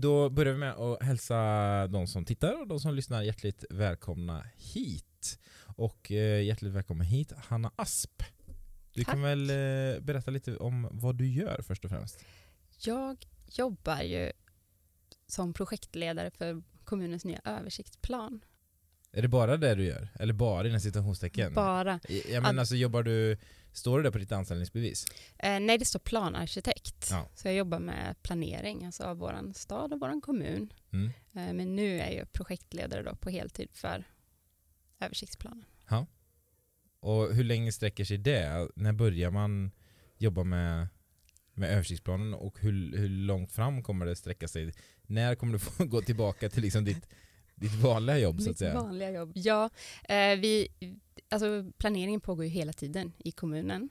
då börjar vi med att hälsa de som tittar och de som lyssnar hjärtligt välkomna hit. Och eh, hjärtligt välkommen hit Hanna Asp. Du kan Tack. väl eh, berätta lite om vad du gör först och främst? Jag jobbar ju som projektledare för kommunens nya översiktsplan. Är det bara det du gör? Eller bara inom citationstecken? Bara. Jag menar, alltså, jobbar du, står det där på ditt anställningsbevis? Eh, nej, det står planarkitekt. Ja. Så jag jobbar med planering alltså av vår stad och vår kommun. Mm. Eh, men nu är jag projektledare då på heltid för översiktsplanen. Och hur länge sträcker sig det? När börjar man jobba med, med översiktsplanen och hur, hur långt fram kommer det sträcka sig? När kommer du få gå tillbaka till liksom ditt, ditt vanliga jobb så att Mitt säga? vanliga jobb. Ja, eh, vi, alltså planeringen pågår ju hela tiden i kommunen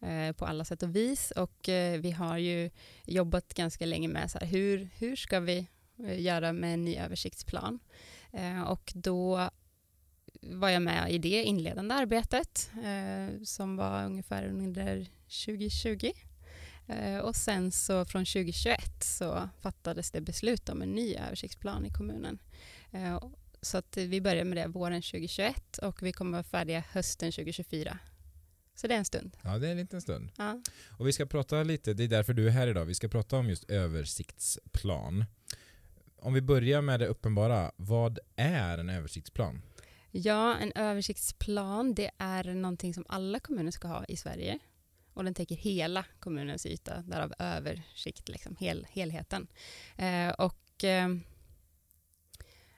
eh, på alla sätt och vis och eh, vi har ju jobbat ganska länge med så här, hur, hur ska vi eh, göra med en ny översiktsplan eh, och då var jag med i det inledande arbetet eh, som var ungefär under 2020 och sen så från 2021 så fattades det beslut om en ny översiktsplan i kommunen. Så att vi började med det våren 2021 och vi kommer vara färdiga hösten 2024. Så det är en stund. Ja, det är en liten stund. Ja. Och vi ska prata lite, det är därför du är här idag, vi ska prata om just översiktsplan. Om vi börjar med det uppenbara, vad är en översiktsplan? ja, en översiktsplan det är någonting som alla kommuner ska ha i Sverige. Och den täcker hela kommunens yta, därav översikt, liksom, hel, helheten. Eh, och eh,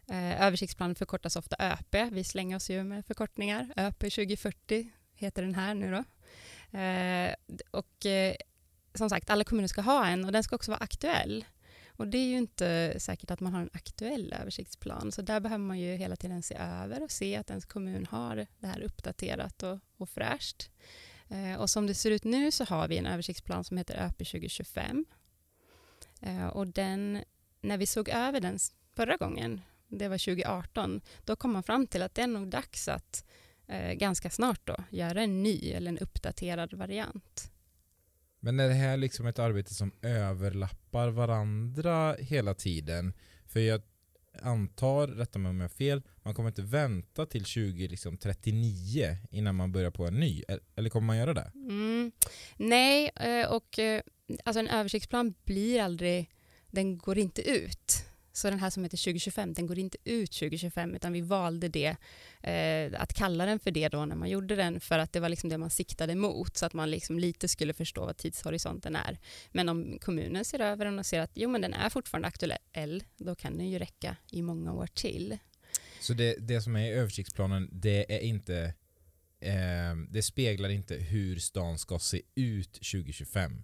eh, översiktsplanen förkortas ofta ÖP. Vi slänger oss ju med förkortningar. ÖP 2040 heter den här nu då. Eh, och eh, som sagt, alla kommuner ska ha en och den ska också vara aktuell. Och det är ju inte säkert att man har en aktuell översiktsplan, så där behöver man ju hela tiden se över och se att ens kommun har det här uppdaterat och, och fräscht. Eh, och som det ser ut nu så har vi en översiktsplan som heter ÖP 2025. Eh, och den, när vi såg över den förra gången, det var 2018, då kom man fram till att det är nog dags att eh, ganska snart då göra en ny eller en uppdaterad variant. Men är det här liksom ett arbete som överlappar varandra hela tiden? För jag antar, rätta mig om jag har fel, man kommer inte vänta till 2039 innan man börjar på en ny? Eller- Eller kommer man göra det? Mm. Nej, eh, och eh, alltså en översiktsplan blir aldrig, den går inte ut. Så den här som heter 2025, den går inte ut 2025 utan vi valde det, eh, att kalla den för det då när man gjorde den för att det var liksom det man siktade mot så att man liksom lite skulle förstå vad tidshorisonten är. Men om kommunen ser över den och ser att jo men den är fortfarande aktuell, då kan den ju räcka i många år till. Så det, det som är i översiktsplanen, det är inte eh, det speglar inte hur stan ska se ut 2025.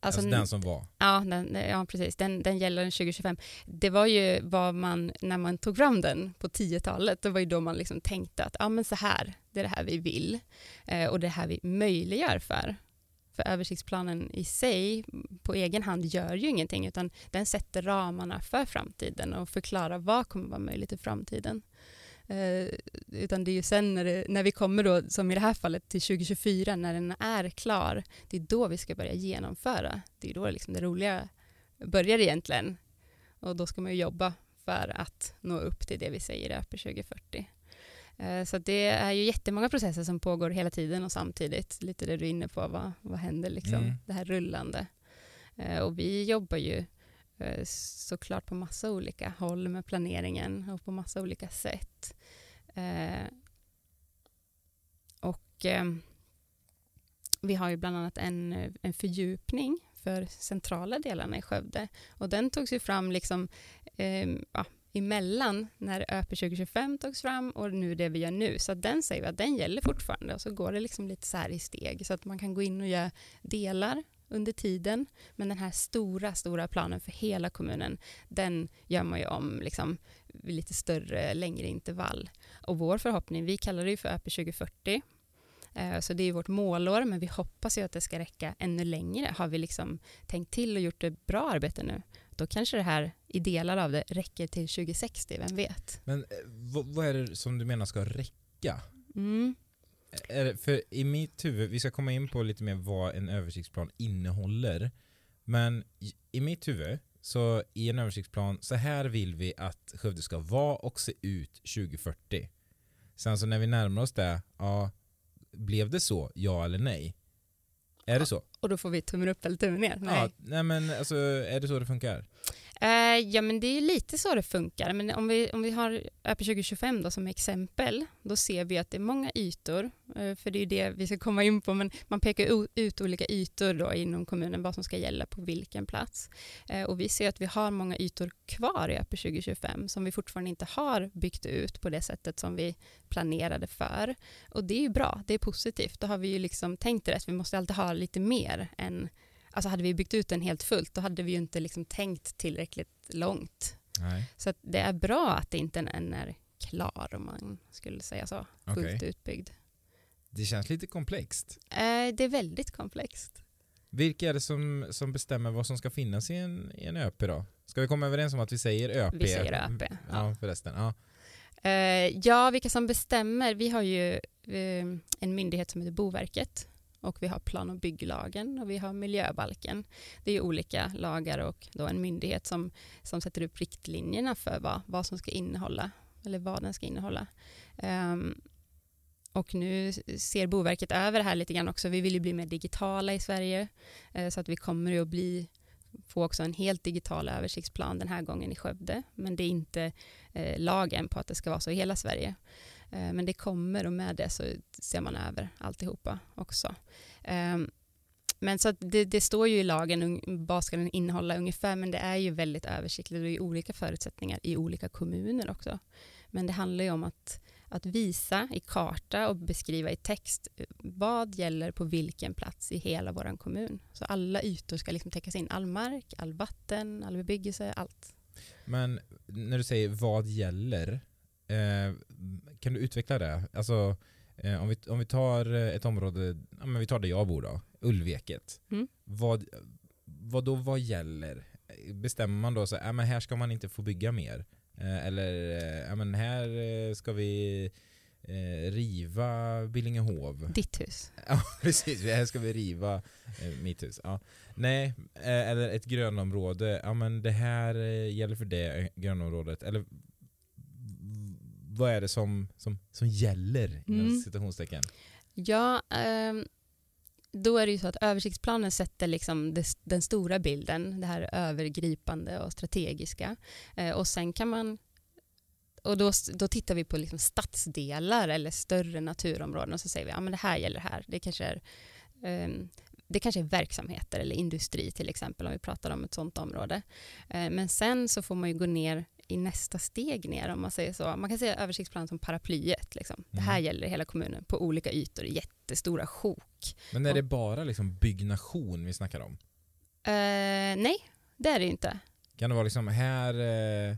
Alltså, Alltså, den som var. Ja, den, ja precis. Den, den gäller 2025. Det var ju vad man, när man tog fram den på 10-talet, det var ju då man liksom tänkte att ja, men så här, det är det här vi vill eh, och det är det här vi möjliggör för. För översiktsplanen i sig på egen hand gör ju ingenting utan den sätter ramarna för framtiden och förklarar vad kommer vara möjligt i framtiden. Eh, utan det är ju sen när, det, när vi kommer då, som i det här fallet, till 2024, när den är klar, det är då vi ska börja genomföra. Det är då liksom det roliga börjar egentligen. Och då ska man ju jobba för att nå upp till det vi säger i ÖP 2040. Eh, Så det är ju jättemånga processer som pågår hela tiden och samtidigt. Lite det du är inne på, vad, vad händer liksom, Mm. det här rullande. Eh, Och vi jobbar ju Eh, såklart på massa olika håll med planeringen och på massa olika sätt. Eh, Och eh, vi har ju bland annat en, en fördjupning för centrala delarna i Skövde och den togs ju fram liksom eh, ja, emellan när ÖP 2025 togs fram och nu det vi gör nu. Så att den säger vi att den gäller fortfarande och så går det liksom lite så här i steg så att man kan gå in och göra delar under tiden. Men den här stora, stora planen för hela kommunen, den gör man ju om liksom lite större, längre intervall. Och vår förhoppning, vi kallar det ju för ÖP 2040, Eh, så det är vårt målår, men vi hoppas ju att det ska räcka ännu längre. Har vi liksom tänkt till och gjort ett bra arbete nu, då kanske det här i delar av det räcker till 2060, vem vet? Men eh, vad, vad är det som du menar ska räcka? Mm. För i mitt huvud, vi ska komma in på lite mer vad en översiktsplan innehåller, men i, i mitt huvud, så i en översiktsplan, så här vill vi att Skövde ska vara och se ut 2040. Sen så när vi närmar oss det, ja, blev det så, ja eller nej? Är det så? Och då får vi tummen upp eller tummen ner? Nej. Ja, nej men alltså, är det så det funkar? Eh, ja men det är lite så det funkar. Men om vi, om vi har ÖP 2025 då som exempel, då ser vi att det är många ytor, eh, för det är ju det vi ska komma in på, men man pekar ut olika ytor då inom kommunen, vad som ska gälla på vilken plats. Eh, och vi ser att vi har många ytor kvar i ÖP 2025 som vi fortfarande inte har byggt ut på det sättet som vi planerade för. Och det är ju bra, det är positivt. Då har vi ju liksom tänkt rätt, vi måste alltid ha lite mer än Alltså hade vi byggt ut den helt fullt, då hade vi ju inte liksom tänkt tillräckligt långt. Nej. Så det är bra att inte än är klar, om man skulle säga så, fullt Okej. utbyggd. Det känns lite komplext. Eh, det är väldigt komplext. Vilka är det som, som bestämmer vad som ska finnas i en, i en ÖP då? Ska vi komma överens om att vi säger ÖP? Vi säger ÖP, Ja, ja. förresten. Ja. Eh, ja, vilka som bestämmer? Vi har ju eh, en myndighet som heter Boverket och vi har plan och bygglagen och vi har miljöbalken. Det är olika lagar och då en myndighet som, som sätter upp riktlinjerna för vad, vad som ska innehålla eller vad den ska innehålla. Um, och nu ser Boverket över det här lite grann också. Vi vill ju bli mer digitala i Sverige eh, så att vi kommer att bli få också en helt digital översiktsplan den här gången i Skövde. Men det är inte eh, lagen på att det ska vara så i hela Sverige. Eh, men det kommer och med det så ser man över alltihopa också. Eh, men så att det, det står ju i lagen vad ska den innehålla ungefär, men det är ju väldigt översiktligt och det är olika förutsättningar i olika kommuner också. Men det handlar ju om att, att visa i karta och beskriva i text eh, vad gäller på vilken plats i hela vår kommun. Så alla ytor ska liksom täckas in, all mark, all vatten, all bebyggelse, allt. Men när du säger vad gäller, eh, kan du utveckla det? Alltså, eh, om, vi, om vi tar eh, ett område, ja, men vi tar där jag bor då, Ulveket. Mm. Vad, vad då vad gäller? Bestämmer man då så ja, men här ska man inte få bygga mer? Eh, eller ja, men här eh, ska vi riva Billingehov? Ditt hus. Ja precis, här ska vi riva eh, mitt hus. Ja. Nej, eller ett grönområde, ja men det här gäller för det grönområdet. Eller vad är det som, som, som gäller inom Mm. citationstecken? Ja, ehm, då är det ju så att översiktsplanen sätter liksom det, den stora bilden, det här övergripande och strategiska. Eh, och sen kan man och då, då tittar vi på liksom stadsdelar eller större naturområden och så säger vi att ja, men det här gäller här. Det kanske, är, ehm, det kanske är verksamheter eller industri till exempel om vi pratar om ett sådant område. Eh, men sen så får man ju gå ner i nästa steg ner om man säger så. Man kan säga översiktsplanen som paraplyet. Liksom. Det här Mm. gäller hela kommunen på olika ytor, jättestora sjok. Men är det bara liksom byggnation vi snackar om? Eh, nej, det är det inte. Kan det vara liksom här, eh,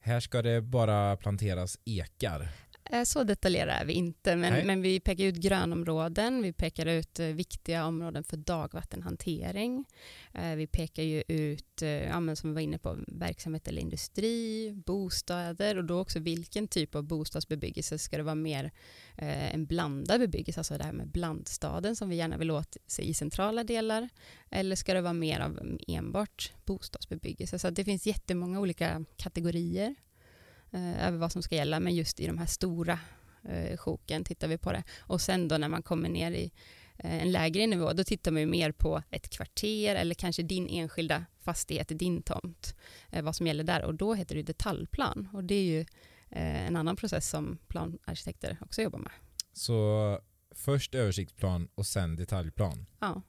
här ska det bara planteras ekar? Eh, Så detaljerade är vi inte, men, men vi pekar ut grönområden, vi pekar ut eh, viktiga områden för dagvattenhantering. Eh, Vi pekar ju ut, ja, som vi var inne på, verksamhet eller industri, bostäder och då också vilken typ av bostadsbebyggelse ska det vara mer en blandad bebyggelse, alltså det här med blandstaden som vi gärna vill åt i centrala delar, eller ska det vara mer av enbart bostadsbebyggelse? Så det finns jättemånga olika kategorier över vad som ska gälla, men just i de här stora eh, sjoken tittar vi på det. Och sen då när man kommer ner i eh, en lägre nivå, då tittar man ju mer på ett kvarter eller kanske din enskilda fastighet, din tomt, eh, vad som gäller där. Och då heter det detaljplan. Och det är ju eh, en annan process som planarkitekter också jobbar med. Så först översiktsplan och sen detaljplan. Ja.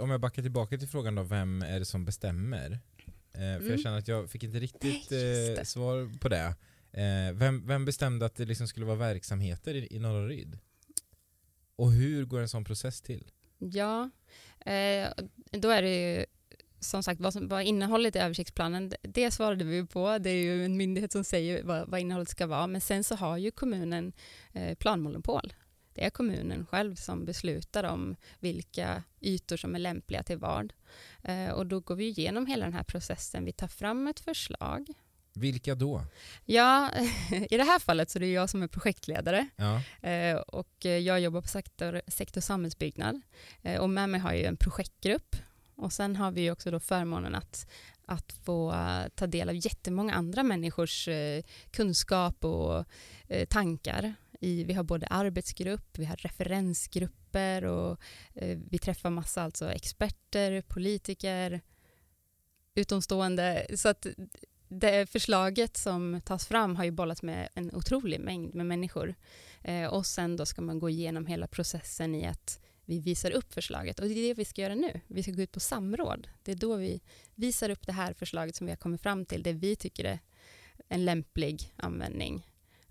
Om jag backar tillbaka till frågan då, vem är det som bestämmer? Eh, för Mm. jag känner att jag fick inte riktigt eh, svar på det. Eh, vem, vem bestämde att det liksom skulle vara verksamheter i, i Norra Ryd? Och hur går en sån process till? Ja, eh, då är det ju som sagt vad, som, vad innehållet i översiktsplanen, det- svarade vi på. Det är ju en myndighet som säger vad, vad innehållet ska vara. Men sen så har ju kommunen eh, planmonopol. Det är kommunen själv som beslutar om vilka ytor som är lämpliga till vad. Eh, och då går vi igenom hela den här processen. Vi tar fram ett förslag Vilka då? Ja, i det här fallet så är det jag som är projektledare Ja. eh, och jag jobbar på sektor, sektor samhällsbyggnad eh, och med mig har jag en projektgrupp och sen har vi också då förmånen att, att få ta del av jättemånga andra människors kunskap och tankar. I, vi har både arbetsgrupp, vi har referensgrupper och eh, vi träffar massa alltså experter, politiker, utomstående. Så att det förslaget som tas fram har ju bollats med en otrolig mängd med människor. Eh, och sen då ska man gå igenom hela processen i att vi visar upp förslaget. Och det är det vi ska göra nu. Vi ska gå ut på samråd. Det är då vi visar upp det här förslaget som vi har kommit fram till. Det vi tycker är en lämplig användning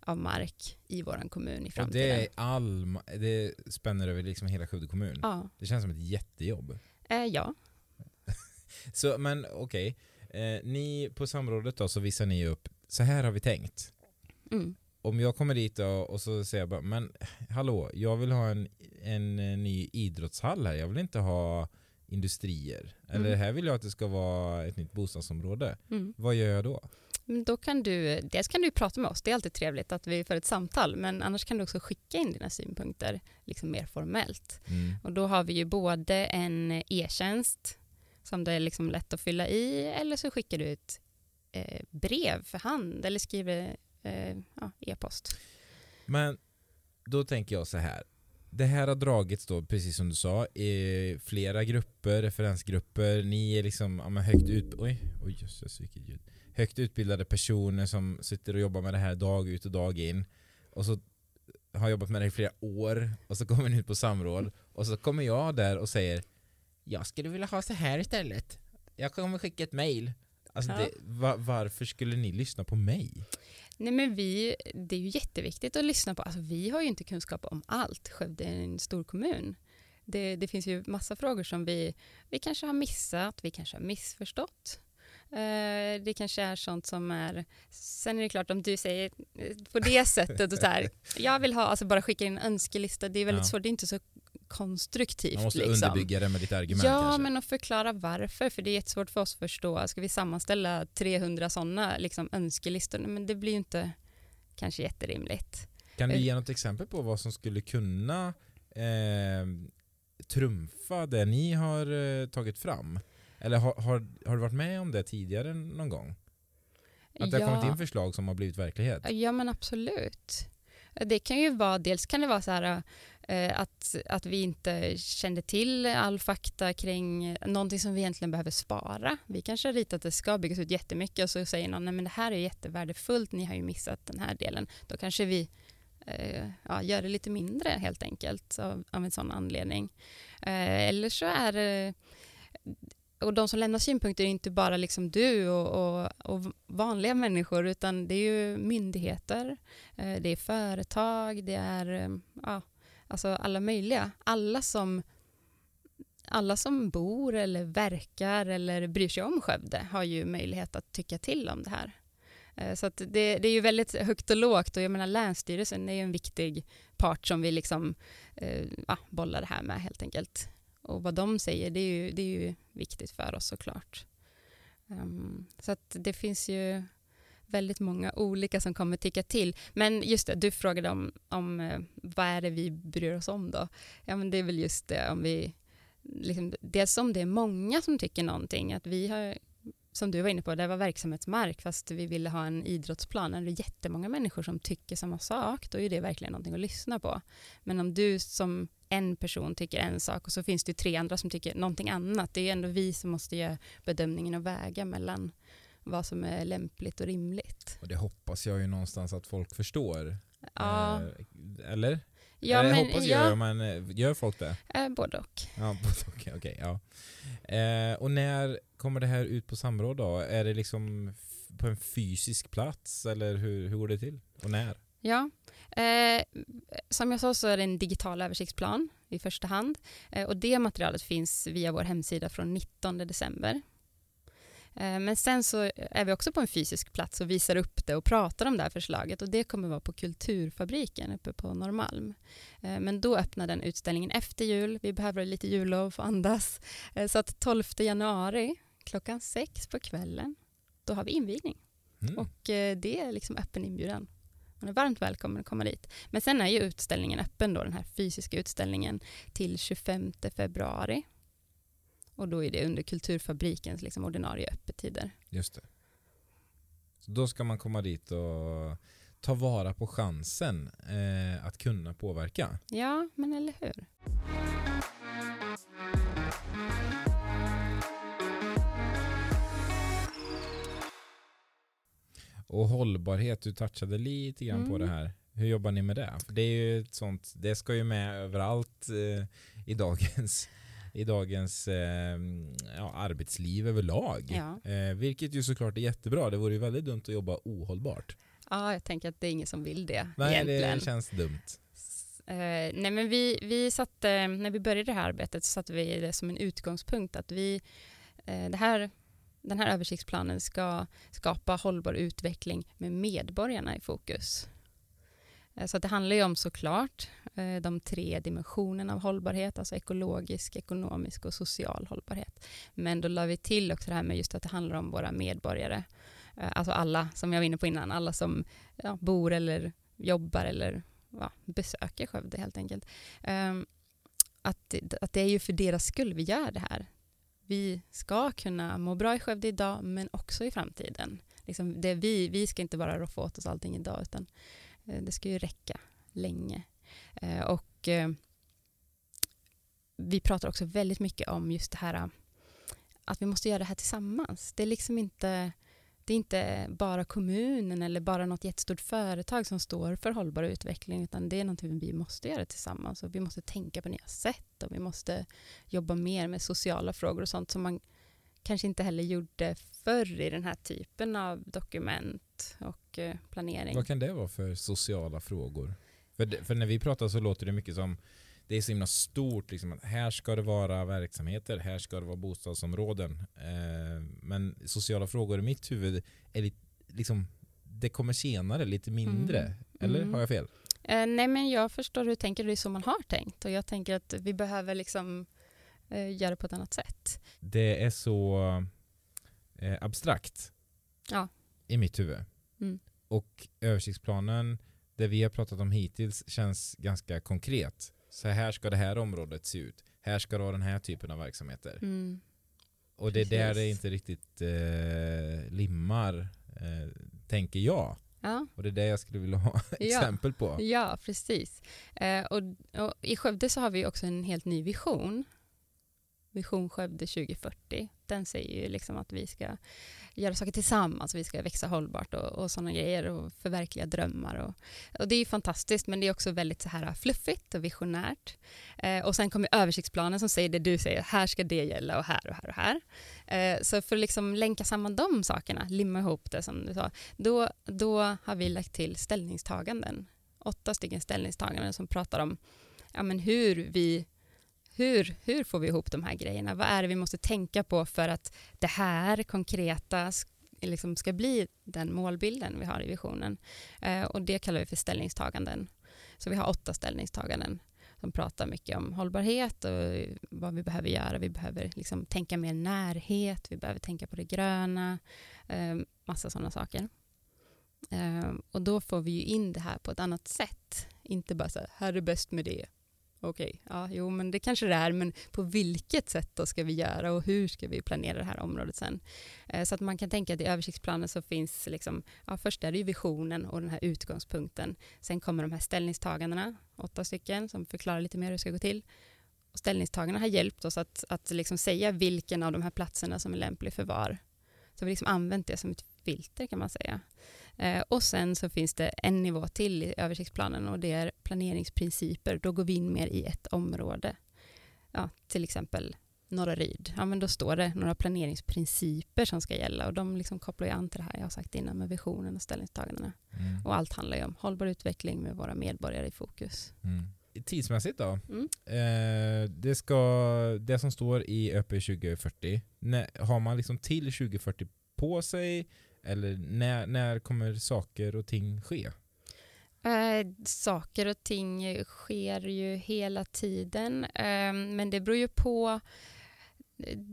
av mark i vår kommun i Och framtiden. det, är all, det spänner över liksom hela Skövde kommun. Ja. Det känns som ett jättejobb. Eh, ja. Så, men okej, eh, ni på samrådet då så visar ni upp, så här har vi tänkt. Mm. Om jag kommer dit då, och så säger jag bara, men hallå, jag vill ha en, en, eh, ny idrottshall här, jag vill inte ha industrier. Eller Mm. här vill jag att det ska vara ett nytt bostadsområde. Mm. Vad gör jag då? Men Då kan du, dels kan du prata med oss, det är alltid trevligt att vi får ett samtal, men annars kan du också skicka in dina synpunkter liksom mer formellt. Mm. Och då har vi ju både en e-tjänst som det är liksom lätt att fylla i, eller så skickar du ett eh, brev för hand eller skriver eh, ja, e-post. Men då tänker jag så här. Det här har dragits då, precis som du sa, i flera grupper, referensgrupper. Ni är liksom ja, högt, ut, oj, oj, jösses, vilket ljud. Högt utbildade personer som sitter och jobbar med det här dag ut och dag in. Och så har jobbat med det i flera år och så kommer ni ut på samråd och så kommer jag där och säger Jag skulle vilja ha så här istället. Jag kommer skicka ett mail. Alltså Ja. det, va, varför skulle ni lyssna på mig? Nej men vi, det är ju jätteviktigt att lyssna på, alltså vi har ju inte kunskap om allt, Skövde är en stor kommun. Det, det finns ju massa frågor som vi, vi kanske har missat, vi kanske har missförstått. Eh, det kanske är sånt som är, sen är det klart om du säger eh, på det sättet och så här, jag vill ha, alltså bara skicka in en önskelista, det är väldigt Ja. svårt, det är inte så konstruktivt. Man måste liksom. underbygga det med lite argument Ja, kanske. men att förklara varför, för det är jättesvårt för oss att förstå. Ska vi sammanställa 300 sådana liksom, önskelistor? Men det blir ju inte kanske jätterimligt. Kan du Eh. ge något exempel på vad som skulle kunna eh, trumfa det ni har eh, tagit fram? Eller har, har, har du varit med om det tidigare någon gång? Att det har kommit in förslag som har blivit verklighet? Ja, men absolut. Det kan ju vara, dels kan det vara så här eh, att, att vi inte kände till all fakta kring någonting som vi egentligen behöver spara. Vi kanske har ritat att det ska byggas ut jättemycket och så säger någon, nej men det här är jättevärdefullt, ni har ju missat den här delen. Då kanske vi eh, ja, gör det lite mindre helt enkelt av, av en sån anledning. Eh, eller så är det och de som lämnar synpunkter är inte bara liksom du och, och, och vanliga människor utan det är ju myndigheter, eh, det är företag, det är eh, ja, alltså alla möjliga. Alla som, alla som bor eller verkar eller bryr sig om Skövde har ju möjlighet att tycka till om det här. Eh, så att det, det är ju väldigt högt och lågt och jag menar Länsstyrelsen är ju en viktig part som vi liksom eh, ja, bollar det här med helt enkelt. Och vad de säger det är ju, det är ju viktigt för oss såklart. Um, så att det finns ju väldigt många olika som kommer tycka till. Men just det, du frågade om, om eh, vad är det vi bryr oss om då? Ja men det är väl just det om vi, liksom, dels om det är många som tycker någonting, att vi har som du var inne på, det var verksamhetsmark fast vi ville ha en idrottsplan. Är det jättemånga människor som tycker samma sak, då är det verkligen någonting att lyssna på. Men om du som en person tycker en sak och så finns det tre andra som tycker någonting annat, det är ändå vi som måste göra bedömningen och väga mellan vad som är lämpligt och rimligt. Och det hoppas jag ju någonstans att folk förstår. Ja, Eh, eller? Ja Eller men hoppas jag, ja, men eh, gör folk det? eh, både och. Ja, okej, okej, ja. Eh, och när kommer det här ut på samråd då? Är det liksom på en fysisk plats eller hur, hur går det till? Och när? Ja, eh, som jag sa så är det en digital översiktsplan i första hand eh, och det materialet finns via vår hemsida från 19 december. Eh, men sen så är vi också på en fysisk plats och visar upp det och pratar om det här förslaget och det kommer vara på Kulturfabriken uppe på Norrmalm. Eh, men då öppnar den utställningen efter jul. Vi behöver lite jullov för att andas. Eh, så att 12 januari klockan sex på kvällen, då har vi invigning. Mm. Och det är liksom öppen inbjudan. Man är varmt välkommen att komma dit. Men sen är ju utställningen öppen då, den här fysiska utställningen, till 25 februari. Och då är det under Kulturfabrikens liksom ordinarie öppettider. Just det. Så då ska man komma dit och ta vara på chansen eh, att kunna påverka. Ja, men eller hur? Och hållbarhet, du touchade lite grann på Mm. det här. Hur jobbar ni med det? För det är ju ett sånt, det ska ju med överallt eh, i dagens, i dagens eh, ja, arbetsliv överlag. Ja. Eh, vilket ju såklart är jättebra. Det vore ju väldigt dumt att jobba ohållbart. ja, jag tänker att det är ingen som vill det Nej, egentligen. det känns dumt. Eh, nej men vi, vi satte, när vi började det här arbetet så satte vi det som en utgångspunkt att vi, eh, det här, den här översiktsplanen ska skapa hållbar utveckling med medborgarna i fokus. Eh, så det handlar ju om såklart Eh, de tre dimensionerna av hållbarhet, alltså ekologisk, ekonomisk och social hållbarhet. Men då la vi till också det här med just att det handlar om våra medborgare. Eh, alltså alla, som jag var inne på innan, alla som ja, bor eller jobbar eller ja, besöker Skövde helt enkelt. Ehm, att, att det är ju för deras skull vi gör det här. Vi ska kunna må bra i Skövde idag men också i framtiden. Liksom det vi, vi ska inte bara roffa åt oss allting idag utan eh, det ska ju räcka länge. Eh, och eh, vi pratar också väldigt mycket om just det här eh, att vi måste göra det här tillsammans. Det är liksom inte det är inte bara kommunen eller bara något jättestort företag som står för hållbar utveckling utan det är någonting vi måste göra tillsammans och vi måste tänka på nya sätt och vi måste jobba mer med sociala frågor och sånt som man kanske inte heller gjorde förr i den här typen av dokument och eh, planering. Vad kan det vara för sociala frågor? För, det, för när vi pratar så låter det mycket som det är så himla stort, liksom, att här ska det vara verksamheter, här ska det vara bostadsområden. Eh, men sociala frågor i mitt huvud är lite, liksom, det kommer senare, lite mindre. Mm. Eller Mm. har jag fel? Eh, nej men jag förstår hur du tänker, det är så man har tänkt och jag tänker att vi behöver liksom eh, göra på ett annat sätt. Det är så eh, abstrakt Ja. i mitt huvud. Mm. Och översiktsplanen, det vi har pratat om hittills, känns ganska konkret. Så här ska det här området se ut. Här ska det vara den här typen av verksamheter. Mm. Och det är där det inte riktigt eh, limmar, eh, tänker jag. Ja. Och det är det jag skulle vilja ha Ja. exempel på. Ja, precis. Eh, och, och I Skövde så har vi också en helt ny vision. Vision Skövde 2040. Den säger ju liksom att vi ska göra saker tillsammans, vi ska växa hållbart och, och sådana grejer och förverkliga drömmar. Och, och det är ju fantastiskt men det är också väldigt så här fluffigt och visionärt. Eh, och sen kommer översiktsplanen som säger det du säger, här ska det gälla och här och här och här. Eh, så för att liksom länka samman de sakerna, limma ihop det som du sa, då, då har vi lagt till ställningstaganden åtta stycken ställningstaganden som pratar om ja, men hur vi hur, hur får vi ihop de här grejerna? Vad är det vi måste tänka på för att det här konkreta liksom ska bli den målbilden vi har i visionen? Eh, och det kallar vi för ställningstaganden. Så vi har åtta ställningstaganden som pratar mycket om hållbarhet och vad vi behöver göra. Vi behöver liksom tänka mer närhet, vi behöver tänka på det gröna, eh, massa sådana saker. Eh, och då får vi ju in det här på ett annat sätt. Inte bara så här, här är bäst med det. Okej, ja, jo men det kanske det är, men på vilket sätt då ska vi göra och hur ska vi planera det här området sen? Eh, så att man kan tänka att i översiktsplanen så finns liksom, ja först är det ju visionen och den här utgångspunkten. Sen kommer de här ställningstagandena, åtta stycken, som förklarar lite mer hur det ska gå till. Och ställningstagandena har hjälpt oss att, att liksom säga vilken av de här platserna som är lämplig för var. Så vi har liksom använt det som ett filter kan man säga. Eh, och sen så finns det en nivå till i översiktsplanen och det är planeringsprinciper. Då går vi in mer i ett område. Ja, till exempel Norra Ryd. Ja, men då står det några planeringsprinciper som ska gälla och de liksom kopplar ju an till det här jag har sagt innan med visionen och ställningstagandena. Mm. Och allt handlar ju om hållbar utveckling med våra medborgare i fokus. Mm. Tidsmässigt då? Mm. Eh, det, ska, det som står i ÖP 2040, när, har man liksom till 2040 på sig? Eller när, när kommer saker och ting ske? Eh, saker och ting sker ju hela tiden, eh, men det beror ju på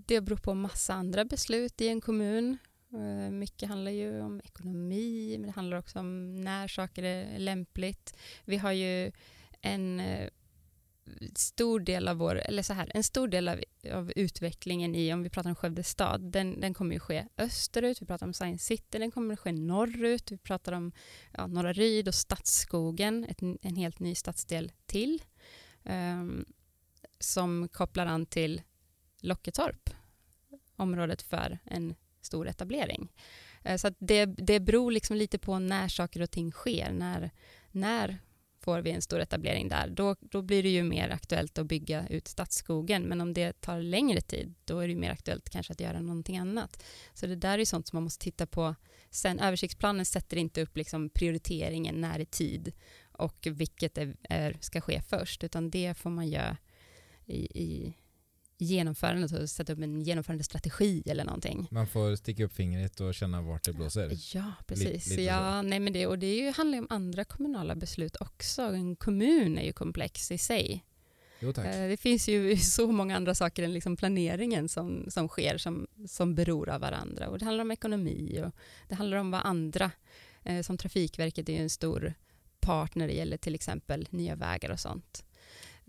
det beror på massa andra beslut i en kommun. Eh, mycket handlar ju om ekonomi, men det handlar också om när saker är lämpligt. Vi har ju en eh, stor del av vår, eller så här, en stor del av, av utvecklingen i, om vi pratar om Skövde stad, den, den kommer ju ske österut, vi pratar om Science City, den kommer ske norrut, vi pratar om ja, Norra Ryd och Stadsskogen, ett, en helt ny stadsdel till, um, som kopplar an till Locketorp, området för en stor etablering. Uh, så det, det beror liksom lite på när saker och ting sker, när, när får vi en stor etablering där, då, då blir det ju mer aktuellt att bygga ut stadsskogen. Men om det tar längre tid, då är det mer aktuellt kanske att göra någonting annat. Så det där är sånt som man måste titta på. Sen översiktsplanen sätter inte upp liksom prioriteringen när i tid och vilket är, är, ska ske först, utan det får man göra i, i genomförandet och sätta upp en genomförande strategi eller någonting. Man får sticka upp fingret och känna vart det blåser. Ja, precis. Lite, ja, nej, men det, och det handlar ju om andra kommunala beslut också. En kommun är ju komplex i sig. Jo, tack. Eh, det finns ju så många andra saker än liksom planeringen som, som sker som, som beror av varandra. Och det handlar om ekonomi och det handlar om vad andra, eh, som Trafikverket är ju en stor part när det gäller till exempel nya vägar och sånt.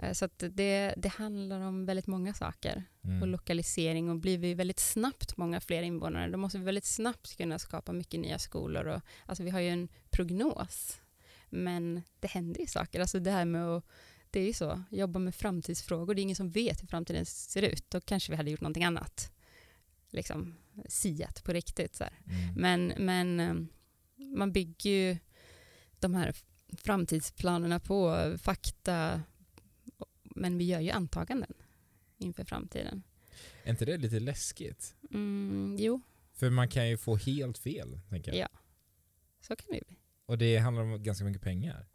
Eh, så det, det handlar om väldigt många saker mm. och lokalisering och blir vi väldigt snabbt många fler invånare då måste vi väldigt snabbt kunna skapa mycket nya skolor och alltså vi har ju en prognos men det händer ju saker, alltså det här med att det är ju så, jobba med framtidsfrågor, det är ingen som vet hur framtiden ser ut, då kanske vi hade gjort någonting annat. Liksom siat på riktigt. Så mm. Men, men eh, man bygger ju de här framtidsplanerna på fakta, men vi gör ju antaganden inför framtiden. Är inte det lite läskigt? Mm, jo. För man kan ju få helt fel, tänker jag. Ja, så kan det bli. Och det handlar om ganska mycket pengar.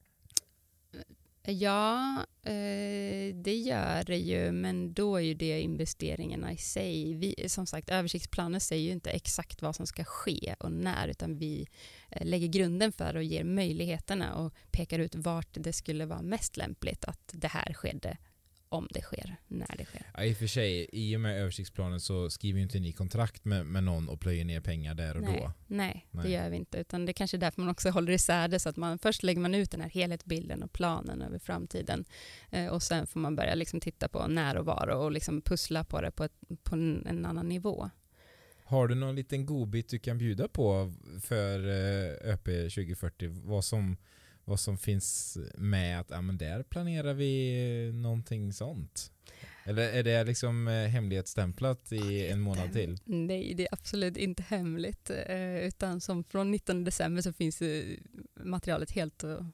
Ja, eh, det gör det ju, men då är ju det investeringarna i sig. Vi, som sagt, översiktsplanen säger ju inte exakt vad som ska ske och när, utan vi eh, lägger grunden för och ger möjligheterna och pekar ut vart det skulle vara mest lämpligt att det här skedde om det sker, när det sker. Ja, I och för sig, i och med översiktsplanen så skriver ju inte ni kontrakt med, med någon och plöjer ner pengar där och nej, då. Nej, nej, det gör vi inte. Utan det är kanske är därför man också håller isär det. Så att man, först lägger man ut den här helhetsbilden och planen över framtiden. Eh, och sen får man börja liksom titta på när och var och liksom pussla på det på, ett, på en, en annan nivå. Har du någon liten godbit du kan bjuda på för eh, ÖP 2040? Vad som vad som finns med att ja, men där planerar vi någonting sånt? Eller är det liksom eh, hemlighetsstämplat i en månad till? Nej, det är absolut inte hemligt. Eh, utan som från 19 december så finns materialet helt och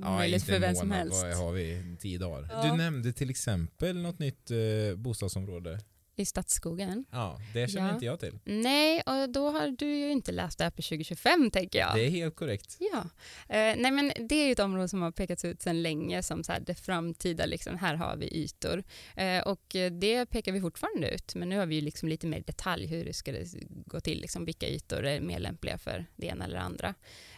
ja, möjligt för vem som helst. Vad har vi? Tio dagar. Ja. Du nämnde till exempel något nytt bostadsområde i Stadsskogen. Ja, det känner ja. inte jag till. Nej, och då har du ju inte läst det på 2025 tänker jag. Det är helt korrekt. Ja, eh, nej men det är ju ett område som har pekats ut sedan länge som så här det framtida, liksom, här har vi ytor. Eh, och det pekar vi fortfarande ut, men nu har vi ju liksom lite mer detalj hur det ska gå till, liksom, vilka ytor är mer lämpliga för det ena eller det andra.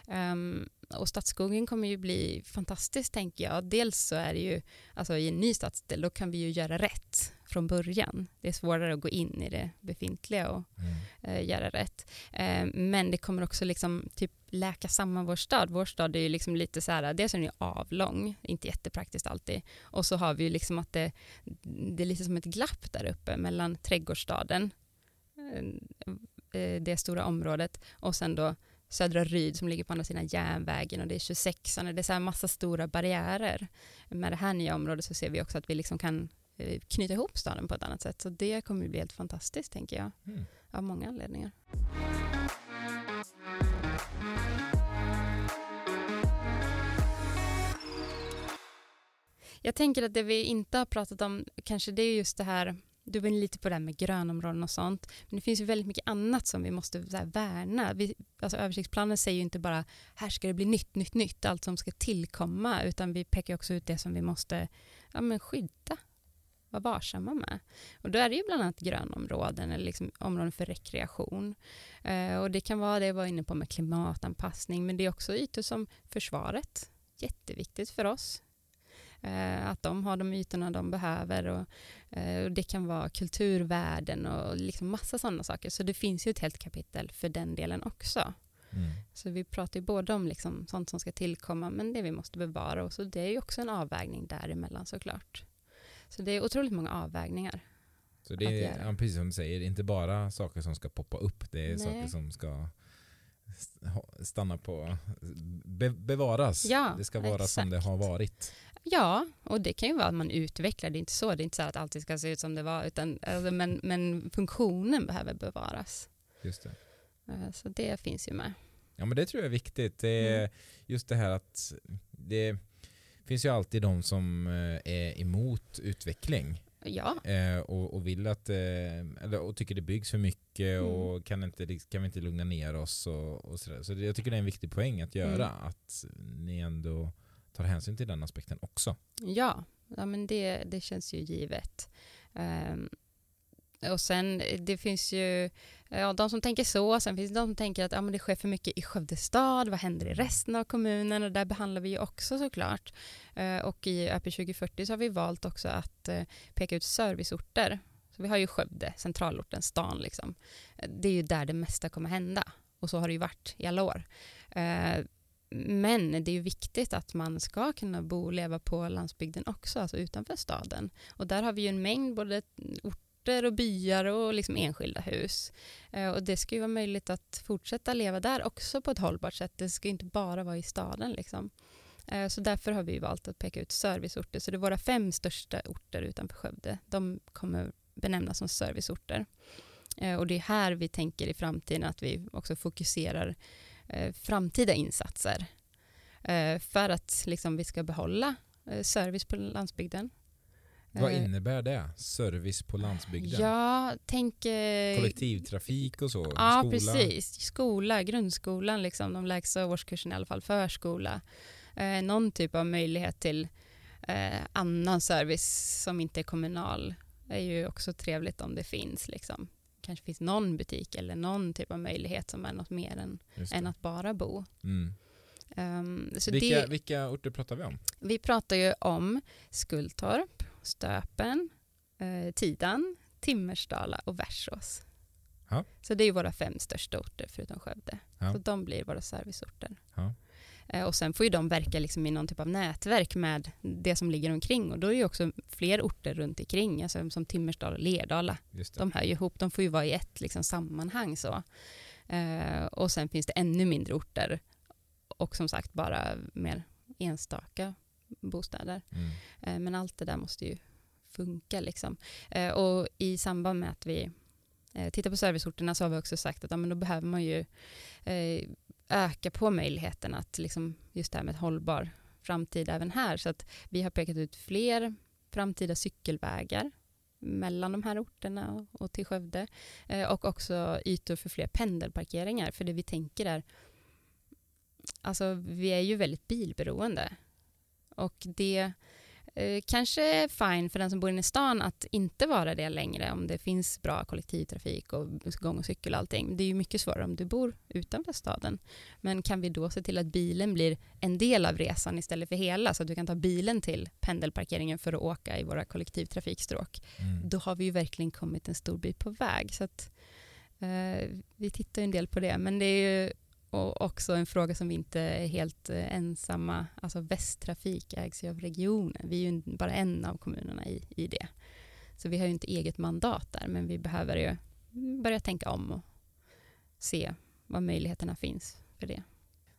Um, och Stadsskogen kommer ju bli fantastiskt tänker jag. Dels så är det ju, alltså i en ny stadsdel, då kan vi ju göra rätt från början. Det är svårare att gå in i det befintliga och mm. eh, göra rätt. Eh, men det kommer också liksom typ läka samman vår stad. Vår stad är ju liksom lite så här, dels är den ju avlång, inte jättepraktiskt alltid. Och så har vi ju liksom att det, det är lite som ett glapp där uppe mellan trädgårdsstaden, eh, eh det stora området, och sen då Södra Ryd som ligger på andra sidan järnvägen och det är 26 och det är så här massa stora barriärer. Med det här nya området så ser vi också att vi liksom kan eh, knyta ihop staden på ett annat sätt. Så det kommer bli helt fantastiskt tänker jag. Mm. Av många anledningar. Jag tänker att det vi inte har pratat om kanske det är just det här du var inne lite på det här med grönområden och sånt. Men det finns ju väldigt mycket annat som vi måste så här, värna. Vi, alltså, översiktsplanen säger ju inte bara här ska det bli nytt, nytt, nytt, allt som ska tillkomma, utan vi pekar också ut det som vi måste ja, men skydda, vara varsamma med. Och då är det ju bland annat grönområden eller liksom områden för rekreation. Eh, och det kan vara det jag var inne på med klimatanpassning, men det är också ytor som försvaret, jätteviktigt för oss att de har de ytorna de behöver och, eh, och det kan vara kulturvärden och liksom massa sådana saker. Så det finns ju ett helt kapitel för den delen också. Mm. Så vi pratar ju både om liksom sånt som ska tillkomma men det vi måste bevara och så det är ju också en avvägning däremellan såklart. Så det är otroligt många avvägningar. Så det är, ja, precis som du säger, inte bara saker som ska poppa upp, det är Nej. saker som ska stanna på, be, bevaras. Ja, det ska vara som det exakt. har varit. Ja, och det kan ju vara att man utvecklar, det är inte så, det är inte så att allting ska se ut som det var, utan, alltså, men, men funktionen behöver bevaras. Just det. Eh, Så det finns ju med. Ja men det tror jag är viktigt. Det är Mm. Just det här att det finns ju alltid de som eh, är emot utveckling Ja, eh, och, och vill att, eh, eller, och tycker det byggs för mycket Mm. och kan, inte, kan vi inte lugna ner oss och, och sådär. Så det, jag tycker det är en viktig poäng att göra, Mm. att ni ändå tar hänsyn till den aspekten också. ja, ja men det, det känns ju givet. Ehm, och sen, eh, det finns ju eh, ja, de som tänker så, sen finns det de som tänker att ja, men det sker för mycket i Skövde stad, vad händer i resten av kommunen? Och där behandlar vi ju också såklart. Eh, och i ÖP 2040 så har vi valt också att eh, peka ut serviceorter. Så vi har ju Skövde, centralorten, stan liksom. Eh, det är ju där det mesta kommer hända. Och så har det ju varit i alla år. Eh, men det är ju viktigt att man ska kunna bo och leva på landsbygden också, alltså utanför staden. Och där har vi ju en mängd både orter och byar och liksom enskilda hus. Eh, och det ska ju vara möjligt att fortsätta leva där också på ett hållbart sätt. Det ska inte bara vara i staden. Liksom. Eh, så därför har vi valt att peka ut serviceorter. Så det är våra fem största orter utanför Skövde. De kommer benämnas som serviceorter. Eh, och det är här vi tänker i framtiden att vi också fokuserar framtida insatser. För att liksom vi ska behålla service på landsbygden. Vad Eh, innebär det? Service på landsbygden? Ja, tänk... eh, Kollektivtrafik och så? Ja, skola? precis. Skola, grundskolan, liksom, de lägsta årskurserna i alla fall, förskola. Eh, någon typ av möjlighet till eh, annan service som inte är kommunal är ju också trevligt om det finns. Liksom. kanske finns någon butik eller någon typ av möjlighet som är något mer än, än det. att bara bo. Mm. Så Vilka, det, vilka orter pratar vi om? vi pratar ju om Skultorp, Stöpen, eh, Tidan, Timmersdala och Värsås. Ja. Så det är våra fem största orter förutom Skövde. Ja. Så de blir våra serviceorter. Ja. Eh, och sen får ju de verka liksom i någon typ av nätverk med det som ligger omkring och då är ju också fler orter runt omkring, alltså som Timmersdala och Lerdala. De hör ju ihop, de får ju vara i ett liksom, sammanhang så. Eh, och sen finns det ännu mindre orter och som sagt bara mer enstaka bostäder. Mm. Eh, Men allt det där måste ju funka. Liksom. Eh, Och i samband med att vi eh, tittar på serviceorterna så har vi också sagt att ja, men då behöver man ju öka på möjligheten att liksom, just det här med hållbar framtid även här. Så att vi har pekat ut fler framtida cykelvägar mellan de här orterna och- till Skövde. Och också ytor för fler pendelparkeringar. För det vi tänker är, alltså vi är ju väldigt bilberoende. Och det eh, kanske är fine för den som bor inne i stan att inte vara det längre om det finns bra kollektivtrafik och gång och cykel och allting. Det är ju mycket svårare om du bor utanför staden. Men kan vi då se till att bilen blir en del av resan istället för hela så att du kan ta bilen till pendelparkeringen för att åka i våra kollektivtrafikstråk. Mm. Då har vi ju verkligen kommit en stor bit på väg. Så att, eh, vi tittar ju en del på det. Men det är ju och också en fråga som vi inte är helt eh, ensamma, alltså Västtrafik ägs ju av regionen. Vi är ju bara en av kommunerna i, i det. Så vi har ju inte eget mandat där, men vi behöver ju börja tänka om och se vad möjligheterna finns för det.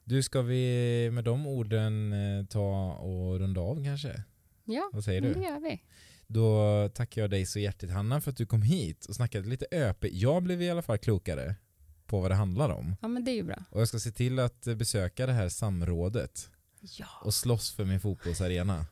Du, ska vi med de orden eh, ta och runda av kanske? Ja, Vad säger du? det gör vi. Då tackar jag dig så hjärtligt Hanna för att du kom hit och snackade lite öpe. Jag blev i alla fall klokare på vad det handlar om. Ja, men det är ju bra. Och jag ska se till att besöka det här samrådet Ja. och slåss för min fotbollsarena.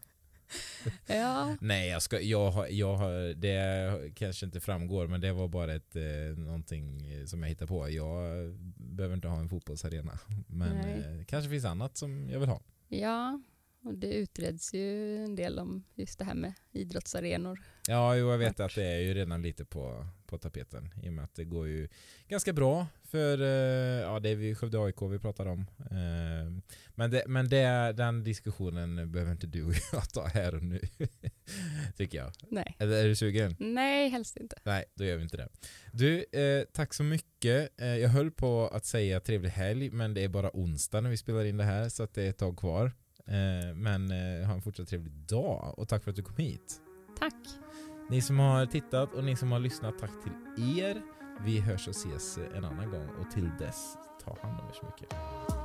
ja. Nej, jag ska, jag har, jag har, det kanske inte framgår men det var bara ett, eh, någonting eh, som jag hittade på. Jag behöver inte ha en fotbollsarena. Men eh, kanske finns annat som jag vill ha. Ja, och det utreds ju en del om just det här med idrottsarenor. Ja, jo, jag vet att det är ju redan lite på, på tapeten i och med att det går ju ganska bra för, eh, ja det är vi Skövde AIK vi pratar om. Eh, Men, det, men det, den diskussionen behöver inte du och jag ta här och nu. Tycker jag. Nej. Eller är du sugen? Nej, helst inte. Nej, då gör vi inte det. Du, eh, tack så mycket. Jag höll på att säga trevlig helg, men det är bara onsdag när vi spelar in det här, så att det är ett tag kvar. Eh, men eh, ha en fortsatt trevlig dag och tack för att du kom hit. Tack. Ni som har tittat och ni som har lyssnat, tack till er. Vi hörs och ses en annan gång och till dess, ta hand om er så mycket.